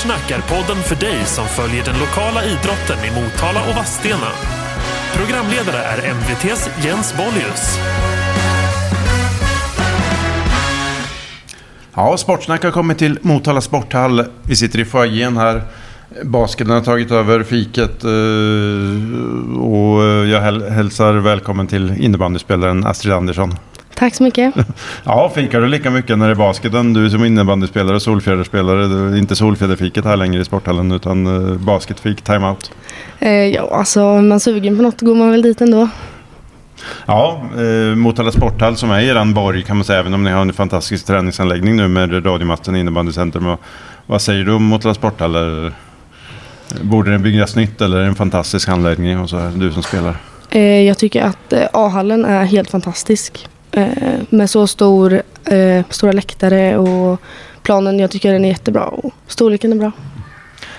Sportsnack är podden för dig som följer den lokala idrotten i Motala och Vadstena. Programledare är MVTs Jens Bollius. Ja, Sportsnack har kommit till Motala Sporthall. Vi sitter i foajén här. Basketen har tagit över fiket eh, och eh, jag hälsar välkommen till innebandyspelaren Astrid Andersson. Tack så mycket. Ja, fikar du lika mycket när det är basketen? Du som innebandyspelare och solfjäderspelare. Inte solfjäderfiket här längre i sporthallen utan eh, basketfik, timeout. Eh, ja, alltså är man sugen på något går man väl dit ändå. Ja, eh, Motala Sporthall som är eran borg kan man säga, även om ni har en fantastisk träningsanläggning nu med radiomasten innebandycentrum. Och, vad säger du om Motala Sporthall? Eller, borde den byggas nytt eller är det en fantastisk anläggning? Och så du som spelar. Eh, jag tycker att eh, A-hallen är helt fantastisk. Eh, med så stor, eh, stora läktare och planen, jag tycker den är jättebra och storleken är bra.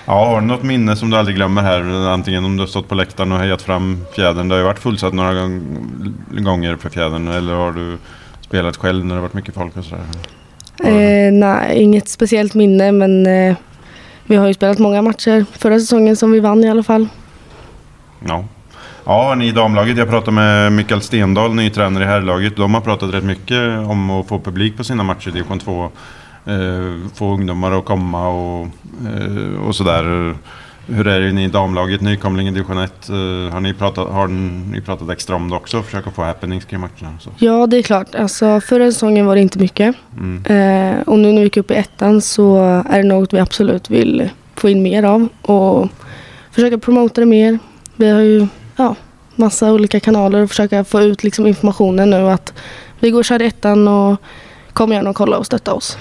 Ja, har du något minne som du aldrig glömmer här? Antingen om du har stått på läktaren och hejat fram fjädern. Det har ju varit fullsatt några gång- gånger för fjädern. Eller har du spelat själv när det varit mycket folk och sådär? Eh, nej, inget speciellt minne men eh, vi har ju spelat många matcher förra säsongen som vi vann i alla fall. Ja. Ja, ni i damlaget. Jag pratade med Mikael Stendahl, ny tränare i herrlaget. De har pratat rätt mycket om att få publik på sina matcher i division 2. Eh, få ungdomar att komma och, eh, och sådär. Hur är det ni i damlaget, nykomling i division 1? Eh, har, ni pratat, har ni pratat extra om det också? Försöka få happenings kring matcherna? Så. Ja, det är klart. Alltså, förra säsongen var det inte mycket. Mm. Eh, och nu när vi gick upp i ettan så är det något vi absolut vill få in mer av och försöka promota det mer. Vi har ju ja, massa olika kanaler och försöka få ut liksom informationen nu att vi går och kör ettan och kom gärna och kolla och stötta oss.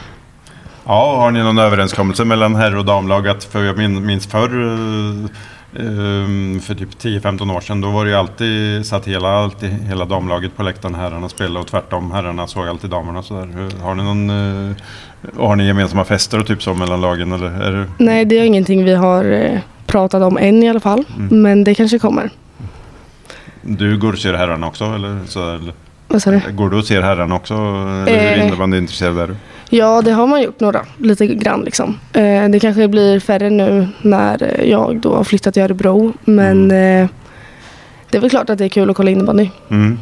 Ja, har ni någon överenskommelse mellan herr och damlag? Att för jag min- minns förr, eh, eh, för typ 10-15 år sedan, då var det ju alltid, satt hela, alltid, hela damlaget på läktaren, herrarna spelade och tvärtom, herrarna såg alltid damerna. Så där. Har ni någon, eh, har ni gemensamma fester och typ så mellan lagen? Eller Nej, det är ingenting vi har eh, pratat om än i alla fall. Mm. Men det kanske kommer. Du går och ser herrarna också? Eller, så, eller, Vad sa du? går du och ser herrarna också? Eller hur Eh. innebandyintresserad är du? Ja, det har man gjort några, lite grann liksom. Eh, det kanske blir färre nu när eh, jag då har flyttat till Örebro. Men eh, det är väl klart att det är kul att kolla innebandy. Mm.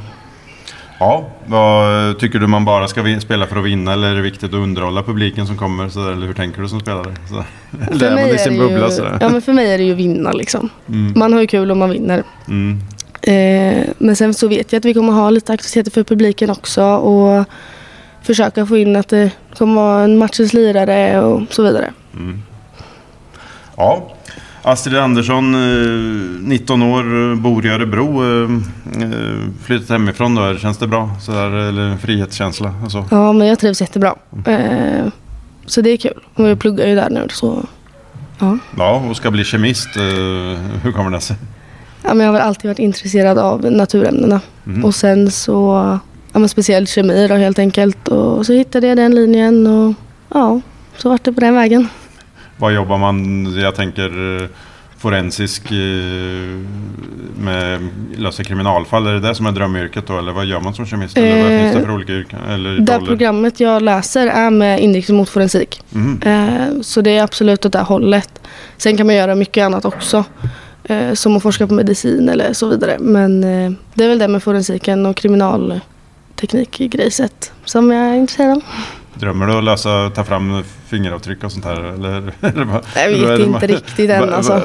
Ja, vad tycker du man bara ska spela för att vinna eller är det viktigt att underhålla publiken som kommer? Så där, eller hur tänker du som spelare? Så, eller är man i sin bubbla ju, ja, men för mig är det ju vinna liksom. Mm. Man har ju kul om man vinner. Mm. Eh, men sen så vet jag att vi kommer ha lite aktiviteter för publiken också. Och försöka få in att det kommer vara en matchens lirare och så vidare. Ja, Astrid Andersson, eh, 19 år, eh, bor i Örebro. eh, Flyttat hemifrån då, känns det bra? Så där, eller frihetskänsla och så? Ja, men jag trivs jättebra. Eh, så det är kul. Och jag pluggar ju där nu. Så ja. Ja, och ska bli kemist. Hur kommer det sig? Ja, men jag har alltid varit intresserad av naturämnena. Mm. Och sen så, ja, men speciellt kemi då helt enkelt. Och så hittade jag den linjen och ja, så vart det på den vägen. Vad jobbar man, jag tänker eh, forensisk eh, med lösa kriminalfall. Är det det som är drömyrket då? Eller vad gör man som kemist? Eller vad Eh, finns det för olika yrken? Eller Det roller? programmet jag läser är med inriktning mot forensik. Mhm. Eh, så det är absolut åt det hållet. Sen kan man göra mycket annat också. Eh, som att forska på medicin eller så vidare. Men eh, det är väl det med forensiken och kriminalteknik i grejset som jag är intresserad av. Drömmer du att lösa, ta fram fingeravtryck och sånt här? Eller, eller Jag vet det- inte riktigt än, alltså.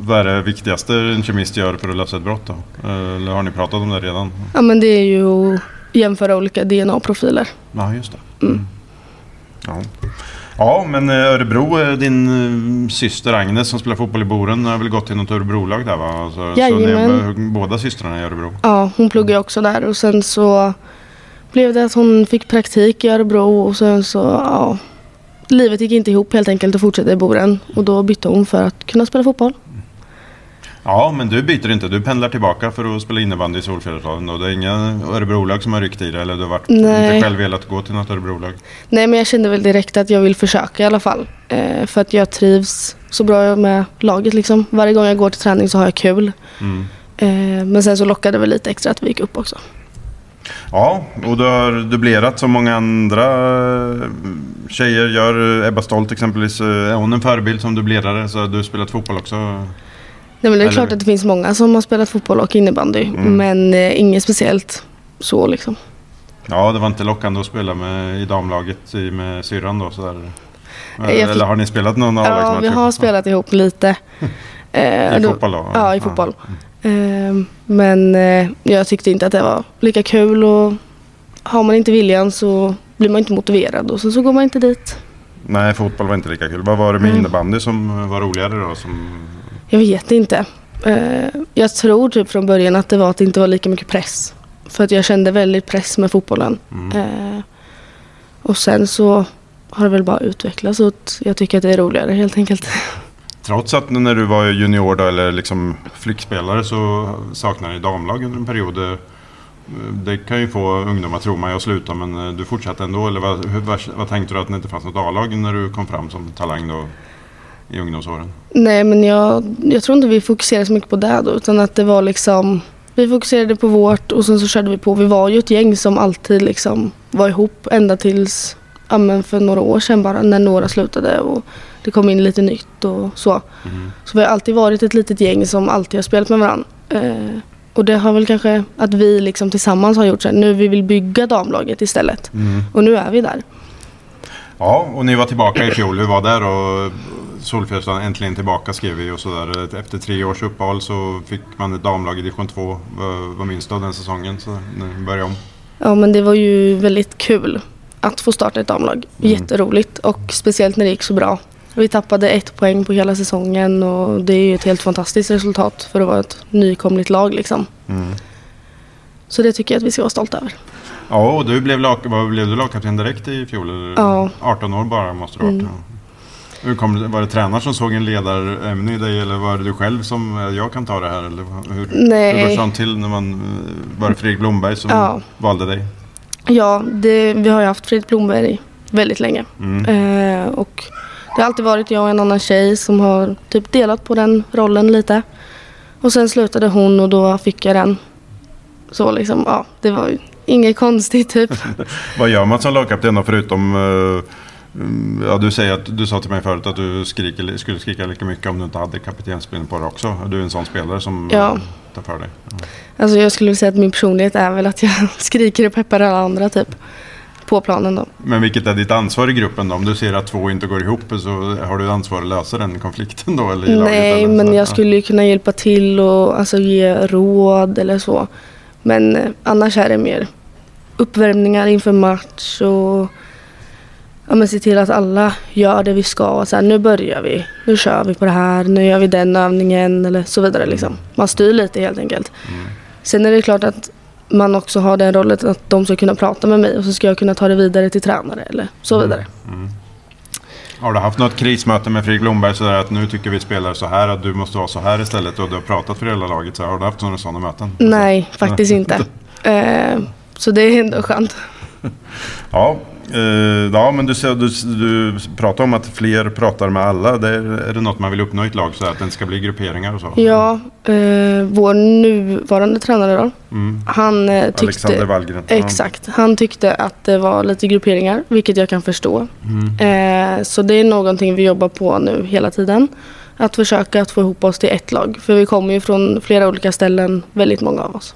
Vad är det viktigaste en kemist gör för att lösa ett brott då? Eller har ni pratat om det redan? Ja men det är ju att jämföra olika DNA-profiler. Ja, just det. Mm. Ja. Ja, men eh, Örebro, eh, din eh, syster Agnes som spelar fotboll i Boren har väl gått till något Örebrolag där va? Alltså, så ni Jajamän. båda systrarna i Örebro? Ja, hon pluggar också där och sen så blev det att hon fick praktik i Örebro och sen så, ja. Livet gick inte ihop helt enkelt och fortsatte i Boren och då bytte hon för att kunna spela fotboll. Ja, men du byter inte. Du pendlar tillbaka för att spela innebandy i Solfjällsdalen. då. Det är inga Örebrolag som har ryckt i det eller du har varit, Nej. inte själv velat gå till något Örebrolag? Nej men jag kände väl direkt att jag vill försöka i alla fall. Eh, för att jag trivs så bra med laget liksom. Varje gång jag går till träning så har jag kul. Mm. Eh, men sen så lockade det väl lite extra att vi gick upp också. Ja, och du har dubblerat som många andra eh, tjejer gör. Ebba Stolt exempelvis, eh, är hon en förebild som dubblerare? Så du har spelat fotboll också? Nej, men det är Eller- klart att det finns många som har spelat fotboll och innebandy. Mm. Men eh, inget speciellt så liksom. Ja, det var inte lockande att spela med, i damlaget i- med syrran då? Sådär. Fick- Eller har ni spelat någon Ja, A-lagsmatch? vi har spelat ihop lite. Eh, I då- fotboll då? Ja, i fotboll. Eh, men eh, jag tyckte inte att det var lika kul och har man inte viljan så blir man inte motiverad och så, så går man inte dit. Nej, fotboll var inte lika kul. Vad var det med Mm. innebandy som var roligare då? Som... Jag vet inte. Eh, jag tror typ från början att det var att det inte var lika mycket press. För att jag kände väldigt press med fotbollen. Mm. Eh, och sen så har det väl bara utvecklats att jag tycker att det är roligare helt enkelt. Trots att när du var junior då, eller liksom flickspelare så saknade ni damlag under en period. Eh, Det kan ju få ungdomar att tro man jag slutar men du fortsatte ändå. Eller vad, vad, vad tänkte du att det inte fanns något A-lag när du kom fram som talang då i ungdomsåren? Nej men jag, jag tror inte vi fokuserade så mycket på det då utan att det var liksom Vi fokuserade på vårt och sen så körde vi på. Vi var ju ett gäng som alltid liksom var ihop ända tills ja, men för några år sedan bara när några slutade och det kom in lite nytt och så. Mm. Så vi har alltid varit ett litet gäng som alltid har spelat med varandra. Eh, och det har väl kanske att vi liksom tillsammans har gjort så här, nu vi vill bygga damlaget istället. Mm. Och nu är vi där. Ja, och ni var tillbaka i fjol. Hur var det då? Solfjällsson äntligen tillbaka skrev vi och sådär. Efter tre års uppehåll så fick man ett damlag i division 2. Vad, minns du av den säsongen? Så ni började om. Ja men det var ju väldigt kul att få starta ett damlag. Mm. Jätteroligt och speciellt när det gick så bra. Vi tappade ett poäng på hela säsongen och det är ju ett helt fantastiskt resultat för att vara ett nykomligt lag liksom. Mm. Så det tycker jag att vi ska vara stolta över. Ja, och du blev, lag, vad, blev du lagkapten direkt i fjol? Ja. 18 år bara måste du ha varit. Mm. Hur kom var det tränaren som såg en ledarämne i dig eller var det du själv som eh, jag kan ta det här? Eller hur, Nej. hur går sånt till när man, eh, var det Fredrik Blomberg som Ja. valde dig? Ja, det, vi har ju haft Fredrik Blomberg väldigt länge. Mm. Eh, och det har alltid varit jag och en annan tjej som har typ delat på den rollen lite. Och sen slutade hon och då fick jag den. Så liksom, ja, det var inget konstigt typ. Vad gör man som lagkapten då förutom eh, mm, Ja, du säger att du sa till mig förut att du skriker, skulle skrika lika mycket om du inte hade kaptensbindeln på dig också. Du är en sån spelare som Ja. eh, tar för dig. Ja. Alltså jag skulle säga att min personlighet är väl att jag skriker och peppar alla andra typ. På planen då. Men vilket är ditt ansvar i gruppen då? Om du ser att två inte går ihop så har du ansvar att lösa den konflikten då? Eller i laget, Nej, eller? men jag skulle ju kunna hjälpa till och alltså, ge råd eller så. Men eh, annars är det mer uppvärmningar inför match och ja, men se till att alla gör det vi ska. Så här, nu börjar vi, nu kör vi på det här, nu gör vi den övningen eller så vidare. Liksom. Man styr lite helt enkelt. Mm. Sen är det klart att man också har den rollen att de ska kunna prata med mig och så ska jag kunna ta det vidare till tränare eller så vidare. Mm. Har du haft något krismöte med Fredrik Blomberg sådär att nu tycker vi spelare så här att du måste vara så här istället och du har pratat för hela laget så här, Har du haft några sådana möten? Nej, faktiskt inte. Eh, så det är ändå skönt. Ja, eh, ja men du, du, du pratar om att fler pratar med alla. Det är, är det något man vill uppnå i ett lag så att det inte ska bli grupperingar och så? Ja, eh, vår nuvarande tränare då, Mm. han eh, tyckte... Alexander Wallgren. Exakt, han tyckte att det var lite grupperingar, vilket jag kan förstå. Mm. Så det är någonting vi jobbar på nu hela tiden. Att försöka att få ihop oss till ett lag. För vi kommer ju från flera olika ställen, väldigt många av oss.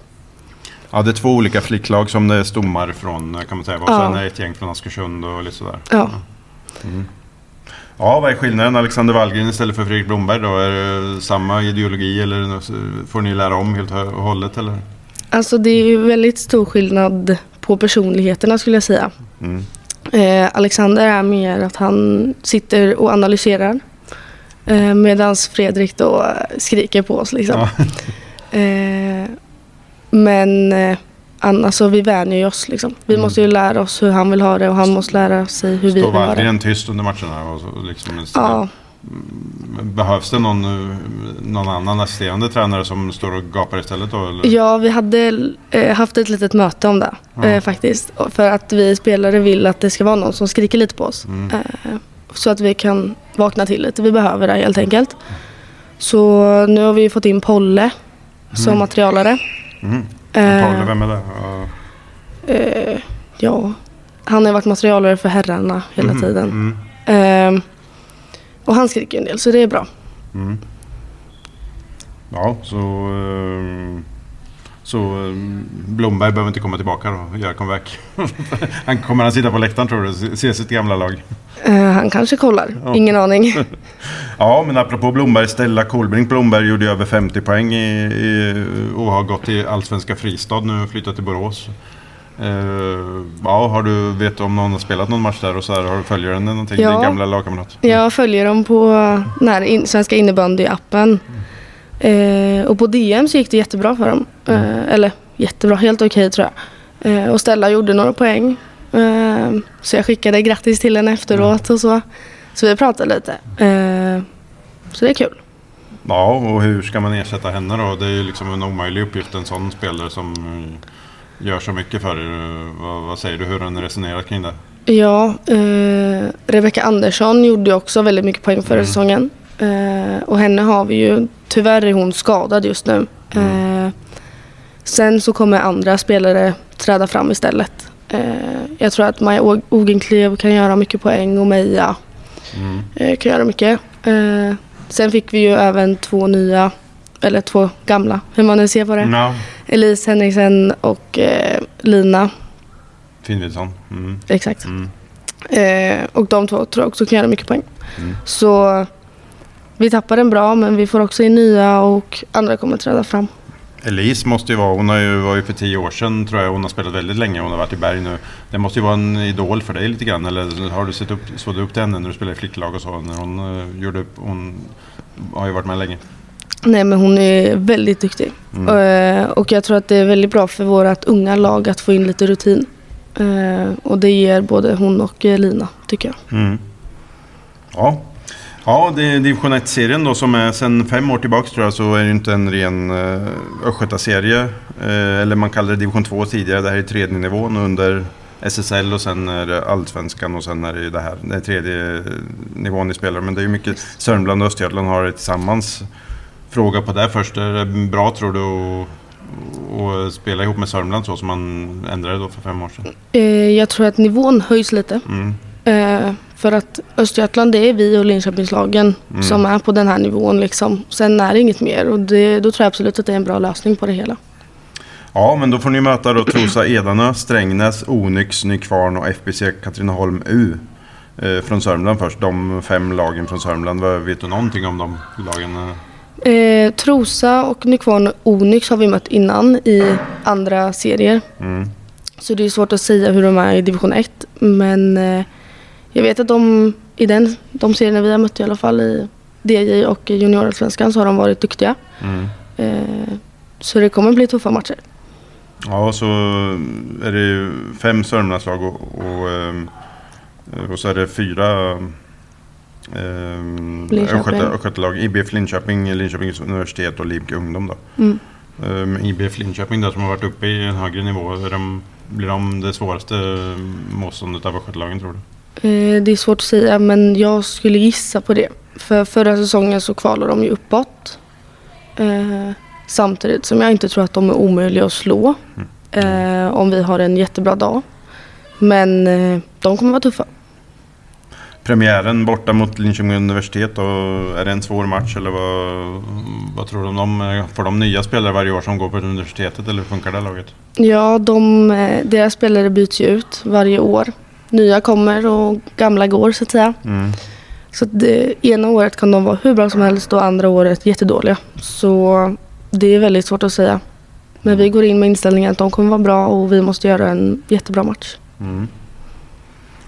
Ja, det är två olika flicklag som det är stommar från kan man säga. Och Ja. sen är ett gäng från Askersund och lite sådär. Ja. Ja, vad är skillnaden? Alexander Wallgren istället för Fredrik Blomberg då? Är det samma ideologi eller får ni lära om helt och hållet eller? Alltså det är ju väldigt stor skillnad på personligheterna skulle jag säga. Mm. Eh, Alexander är mer att han sitter och analyserar. Eh, Medan Fredrik då skriker på oss liksom. Eh, men eh, alltså, vi vänjer ju oss liksom. Vi Mm. måste ju lära oss hur han vill ha det och han måste lära sig hur vi Står vill ha det. Wallgren tyst under matcherna? Och så, liksom, Ja, Behövs det någon, någon annan assisterande tränare som står och gapar istället då? Eller? ja, vi hade eh, haft ett litet möte om det Ja. eh, faktiskt. För att vi spelare vill att det ska vara någon som skriker lite på oss. Mm. Eh, så att vi kan vakna till lite. Vi behöver det helt enkelt. Så nu har vi fått in Polle som materialare. Mm. Eh, Paul, vem är det? Ja. Eh, ja, han har varit materialare för herrarna hela Mhm, tiden. Mm. Ehm, och han skriker en del så det är bra. Mm. Ja, så... ehm, så ehm, Blomberg behöver inte komma tillbaka då och göra comeback. han kommer han sitta på läktaren tror du? Se- sitt gamla lag. Eh, han kanske kollar, Ja. ingen aning. Ja, men apropå Blomberg, Stella Kolbrink Blomberg gjorde över 50 poäng i, i, och har gått till Allsvenska Fristad nu och flyttat till Borås. Eh, ja, har du, vet om någon har spelat någon match där och så här, har du följer den någonting? Ja. Din gamla lagkamrat? Jag följer dem på den här in, Svenska innebandy-appen. Eh, och på DM så gick det jättebra för dem. Eh, eller jättebra, helt okej tror jag. Eh, och Stella gjorde några poäng. Eh, så jag skickade grattis till henne efteråt och så. Så vi pratade lite. Eh, så det är kul. Ja, och hur ska man ersätta henne då? Det är ju liksom en omöjlig uppgift, en sån spelare som eh, gör så mycket för er. Vad, vad säger du, hur har ni resonerat kring det? Ja, eh, Rebecka Andersson gjorde ju också väldigt mycket poäng förra Mm. säsongen. Eh, och henne har vi ju, tyvärr är hon skadad just nu. Mm. Eh, sen så kommer andra spelare träda fram istället. Eh, jag tror att Maja Ogenklev kan göra mycket poäng och Meja Mm. eh, kan göra mycket. Eh, sen fick vi ju även två nya, eller två gamla, hur man nu ser på det. Ja, Elise Henriksen och eh, Lina. Finnvidsson. Mm. Exakt. Mm. Eh, och de två tror jag också kan göra mycket poäng. Mm. Så vi tappar en bra men vi får också in nya och andra kommer träda fram. Elise måste ju vara, hon har ju, var ju för tio år sedan tror jag, hon har spelat väldigt länge, hon har varit i Berg nu. Det måste ju vara en idol för dig lite grann, eller har du sett upp, såg du upp till henne när du spelade i flicklag och så? När hon uh, gjorde upp, hon har ju varit med länge. Nej men hon är väldigt duktig. Mm. Eh, och jag tror att det är väldigt bra för vårt unga lag att få in lite rutin. Eh, och det ger både hon och Lina tycker jag. Mm. Ja. Ja, det är division 1-serien då som är sedan fem år tillbaka tror jag så är det inte en ren uh, Östgötaserie. Eh, eller man kallar det division 2 tidigare. Det här är tredje nivån under SSL och sen är det Allsvenskan och sen är det det här. Det är tredje nivån ni spelar. Men det är ju mycket Sörmland och Östergötland har det tillsammans. Fråga på det först. Är det bra tror du att, att spela ihop med Sörmland så som man ändrade då för fem år sedan? Eh, jag tror att nivån höjs lite. Mm. Eh, för att Östergötland det är vi och Linköpingslagen Mm. som är på den här nivån. Liksom. Sen är det inget mer och det, då tror jag absolut att det är en bra lösning på det hela. Ja, men då får ni möta då Trosa Edanö, Strängnäs, Onyx, Nykvarn och FBC Katrineholm U. Eh, från Sörmland först. De fem lagen från Sörmland. Vet du någonting om de lagen? Eh, Trosa och Nykvarn och Onyx har vi mött innan i andra serier. Mm. Så det är svårt att säga hur de är i division 1. Men eh, jag vet att de i den, de serierna vi har mött i alla fall i DJ och juniorallsvenskan så har de varit duktiga. Mm. Eh, så det kommer bli tuffa matcher. Ja, så är det ju fem Sörmlandslag och, och, ehm, och så är det fyra Linköping. Östgötalag. IBF Linköping, Linköpings universitet och Livk Ungdom då. Mm. Um, IBF Linköping där som har varit uppe i en högre nivå. De, blir de det svåraste motståndet av Östgötalagen tror du? Eh, det är svårt att säga men jag skulle gissa på det. För förra säsongen så kvalade de ju uppåt. Eh, samtidigt som jag inte tror att de är omöjliga att slå. Eh, om vi har en jättebra dag. Men eh, de kommer vara tuffa. Premiären borta mot Linköping universitet, och är det en svår match eller vad, vad tror du om dem? Får de nya spelare varje år som går på universitetet eller hur funkar det laget? Ja, de, eh, deras spelare byts ju ut varje år. Nya kommer och gamla går så att säga. Mm. Så det, ena året kan de vara hur bra som helst och andra året jättedåliga. Så det är väldigt svårt att säga. Men vi går in med inställningen att de kommer vara bra och vi måste göra en jättebra match. Mm.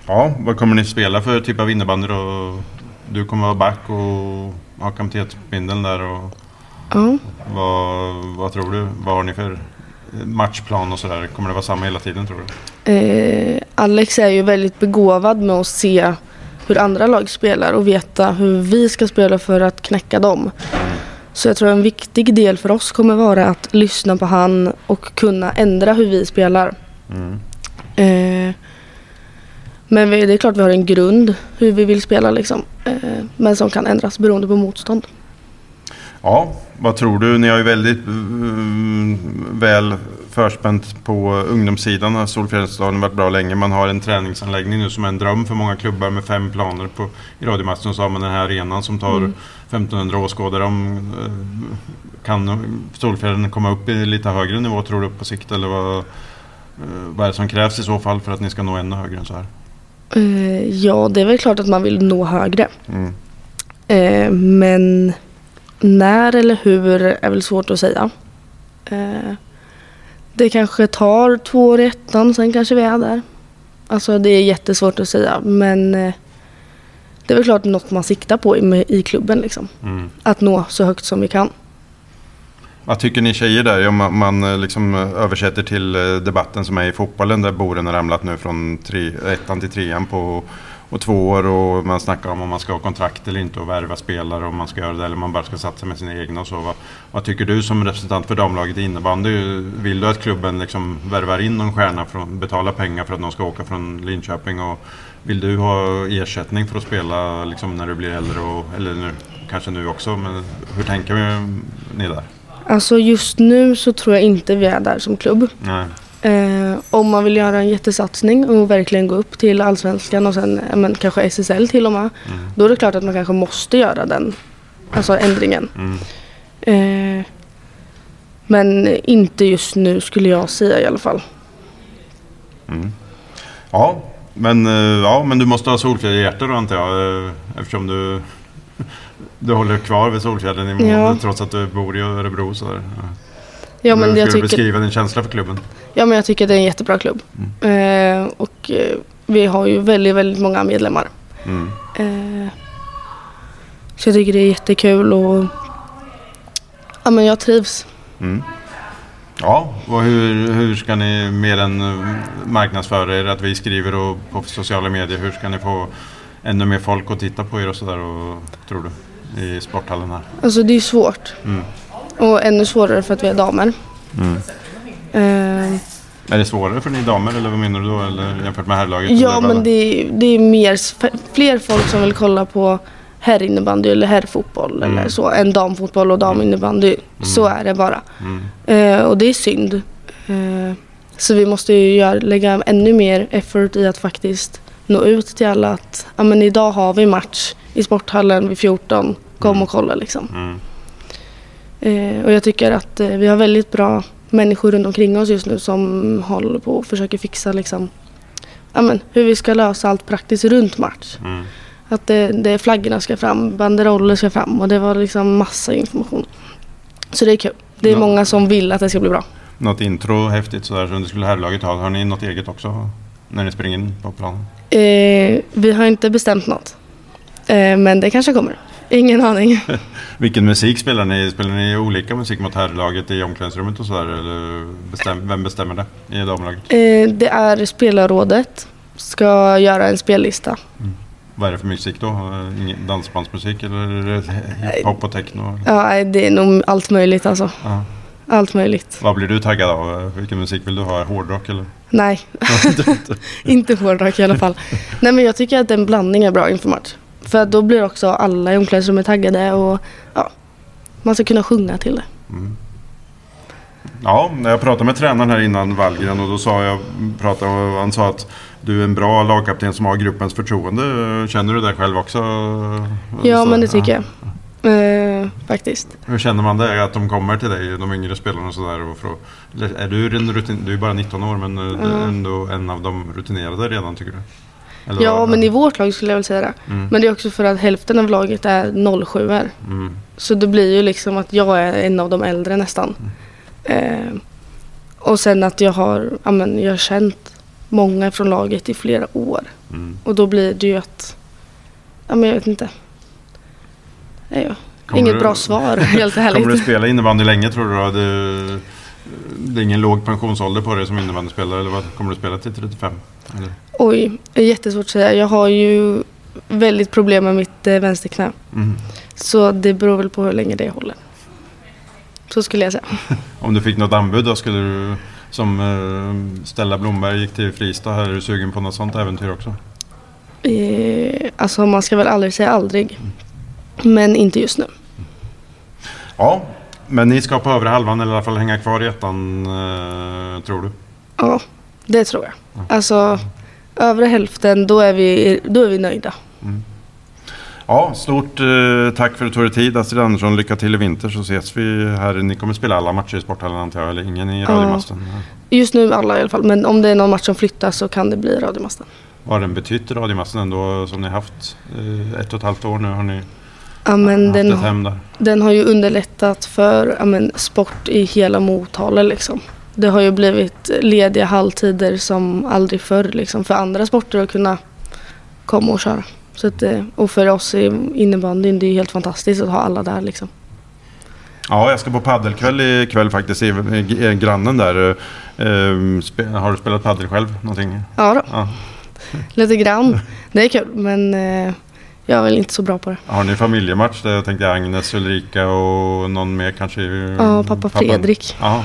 Ja, vad kommer ni spela för typ av innebandy då? Du kommer vara back och ha kaptensbindeln där och Ja. vad, vad tror du? Vad har ni för matchplan och sådär? Kommer det vara samma hela tiden tror du? Eh, Alex är ju väldigt begåvad med att se hur andra lag spelar och veta hur vi ska spela för att knäcka dem. Så jag tror en viktig del för oss kommer vara att lyssna på han och kunna ändra hur vi spelar. Mm. Eh, men vi, det är klart vi har en grund hur vi vill spela liksom. Eh, men som kan ändras beroende på motstånd. Ja, vad tror du? Ni har ju väldigt mm, väl förspänt på ungdomssidan har Solfjällsdalen varit bra länge. Man har en träningsanläggning nu som är en dröm för många klubbar med fem planer. På, I radiomasten så har man den här arenan som tar Mm. 1500 åskådare. Om, eh, kan Solfjällen komma upp i lite högre nivå tror du på sikt? Eller vad, eh, vad är det som krävs i så fall för att ni ska nå ännu högre än så här? Eh, ja, det är väl klart att man vill nå högre. Mm. Eh, men när eller hur är väl svårt att säga. Eh, det kanske tar två år i ettan, sen kanske vi är där. Alltså det är jättesvårt att säga men eh, det är väl klart något man siktar på i, i klubben liksom. Mm. Att nå så högt som vi kan. Vad tycker ni tjejer där? Om man, man eh, liksom översätter till debatten som är i fotbollen där Boren har ramlat nu från tre, ettan till trean på och två år och man snackar om om man ska ha kontrakt eller inte och värva spelare om man ska göra det eller om man bara ska satsa med sina egna och så. Vad, vad tycker du som representant för damlaget i innebandy? Vill du att klubben liksom värvar in någon stjärna, från, betalar pengar för att någon ska åka från Linköping och vill du ha ersättning för att spela liksom när du blir äldre och, eller nu, kanske nu också men hur tänker ni där? Alltså just nu så tror jag inte vi är där som klubb. Nej. Eh, om man vill göra en jättesatsning och verkligen gå upp till allsvenskan och sen men, kanske SSL till och med. Då är det klart att man kanske måste göra den alltså ändringen. Mm. Eh, men inte just nu skulle jag säga i alla fall. Mm. Ja, men, eh, ja, men du måste ha Solfjäll i hjärtat då antar jag eh, eftersom du, du håller kvar vid Solfjällen i mån, Ja. trots att du bor i Örebro. Så där. Ja. Ja men, Hur jag ska du tycker, beskriva din känsla för klubben? ja men jag tycker det är en jättebra klubb. Eh, och eh, vi har ju väldigt, väldigt många medlemmar. Mm. Eh, så jag tycker det är jättekul och ja men jag trivs. Mm. Ja, och hur, hur ska ni mer än eh, marknadsföra er? Att vi skriver och på sociala medier. Hur ska ni få ännu mer folk att titta på er och sådär, tror du? I sporthallen här. Alltså det är svårt. Mm. Och ännu svårare för att vi är damer. Mm. Eh, Är det svårare för ni damer eller vad menar du då? Eller jämfört med herrlaget? ja men det är, det är mer, fler folk som vill kolla på herrinnebandy eller herrfotboll Mm. eller så än damfotboll och daminnebandy. Så är det bara. Mm. Eh, och det är synd. Eh, så vi måste ju göra, lägga ännu mer effort i att faktiskt nå ut till alla att ja, men idag har vi match i sporthallen vid 14. Kom och kolla liksom. Eh, och jag tycker att eh, vi har väldigt bra människor runt omkring oss just nu som håller på och försöker fixa liksom, ja, men, hur vi ska lösa allt praktiskt runt match. Mm. Att det, det flaggorna ska fram, banderoller ska fram och det var liksom massa information. Så det är kul. Det är Ja. många som vill att det ska bli bra. Något intro häftigt sådär som det skulle herrlaget ha. Har ni något eget också? När ni springer in på planen? Eh, vi har inte bestämt något. Eh, men det kanske kommer. Ingen aning. Vilken musik spelar ni? Spelar ni olika musik mot herrlaget i omklädningsrummet och sådär? Eller bestäm, vem bestämmer det i damlaget? Eh, det är spelarrådet. Ska göra en spellista. Vad är det för musik då? Eh, Dansbandsmusik eller det hiphop och techno? Ja, det är nog allt möjligt alltså. Ja. Allt möjligt. Vad blir du taggad av? Vilken musik vill du ha? Hårdrock eller? Nej, inte hårdrock i alla fall. Nej men jag tycker att en blandning är bra inför match. För då blir också alla i omklädningsrummet taggade och ja, man ska kunna sjunga till det. Ja, när jag pratade med tränaren här innan Wallgren och då sa jag, pratade, han sa att du är en bra lagkapten som har gruppens förtroende. Känner du det själv också? Ja Så, men det tycker jag. Eh, faktiskt. Hur känner man det? Att de kommer till dig, de yngre spelarna och sådär? och Är du en rutin, du är bara 19 år men eh, du är ändå en av de rutinerade redan tycker du? Eller Ja vad? men i vårt lag skulle jag väl säga det. Mm. Men det är också för att hälften av laget är 07 -er. Mm. Så det blir ju liksom att jag är en av de äldre nästan. Eh, och sen att jag har, ja, men jag har känt många från laget i flera år. Mm. Och då blir det ju att, ja men jag vet inte. Nej, ja. Kommer Inget du- bra svar helt Kommer du ärligt. spela innebandy länge tror du? Då? Det, det är ingen låg pensionsålder på dig som innebandyspelare eller vad? Kommer du spela till 35? Eller? Oj, det är jättesvårt att säga. Jag har ju väldigt problem med mitt eh, vänsterknä. Mm. Så det beror väl på hur länge det håller. Så skulle jag säga. Om du fick något anbud då skulle du som eh, Stella Blomberg gick till Fristad här, är du sugen på något sånt äventyr också? Eh, alltså man ska väl aldrig säga aldrig. Men inte just nu. Ja, Men ni ska på övre halvan eller i alla fall hänga kvar i ettan, eh, tror du? Ja, det tror jag. Alltså, övre hälften, då är vi, då är vi nöjda. Ja, stort eh, tack för att du tog dig tid Astrid Andersson. Lycka till i vinter så ses vi här. Ni kommer spela alla matcher i Sporthallen antar jag, eller ingen i radiomasten? Just nu alla i alla fall, men om det är någon match som flyttas så kan det bli Radiomasten. Vad har den betytt radiomasten ändå som ni haft eh, ett och ett halvt år nu? Har ni Ja, men haft den, ett hem där? den har ju underlättat för ja, men, sport i hela Motala liksom. Det har ju blivit lediga halvtider som aldrig förr liksom, för andra sporter att kunna komma och köra. Så att, eh, och för oss i innebandyn, det är helt fantastiskt att ha alla där liksom. Ja, jag ska på paddelkväll ikväll faktiskt i, i, i grannen där. Eh, spe, har du spelat paddel själv någonting? Ja då, Ja. lite grann. Det är kul, men eh, jag är väl inte så bra på det. Har ni familjematch? Där jag tänkte Agnes, Ulrika och någon mer kanske? Ja, pappa Fredrik. Ja.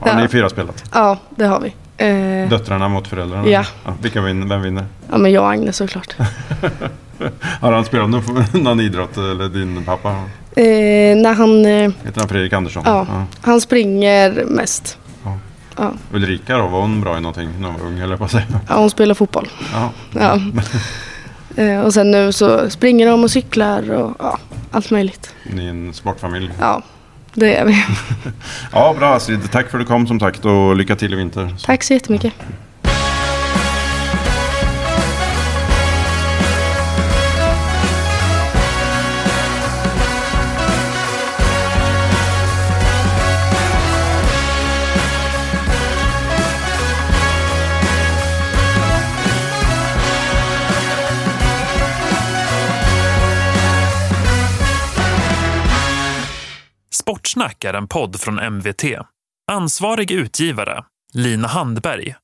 Har Ja. ni fyra spelat? Ja, det har vi. Eh, Döttrarna mot föräldrarna? Ja. vilka vinner, vem vinner? ja, men jag och Agnes såklart. Har han spelat någon, någon idrott eller din pappa? Eh, när han, eh, Heter han Fredrik Andersson? ja, han springer mest. Ja. Ja. Ulrika då, var hon bra i någonting när hon var ung eller på säga? Ja, hon spelar fotboll. Ja. Eh, och sen nu så springer de och cyklar och ja, allt möjligt. Ni är en sportfamilj. Ja, det är vi. Ja, bra Astrid. Tack för att du kom som sagt och lycka till i vinter. Tack så jättemycket. Sportsnack är en podd från MVT. Ansvarig utgivare, Lina Handberg.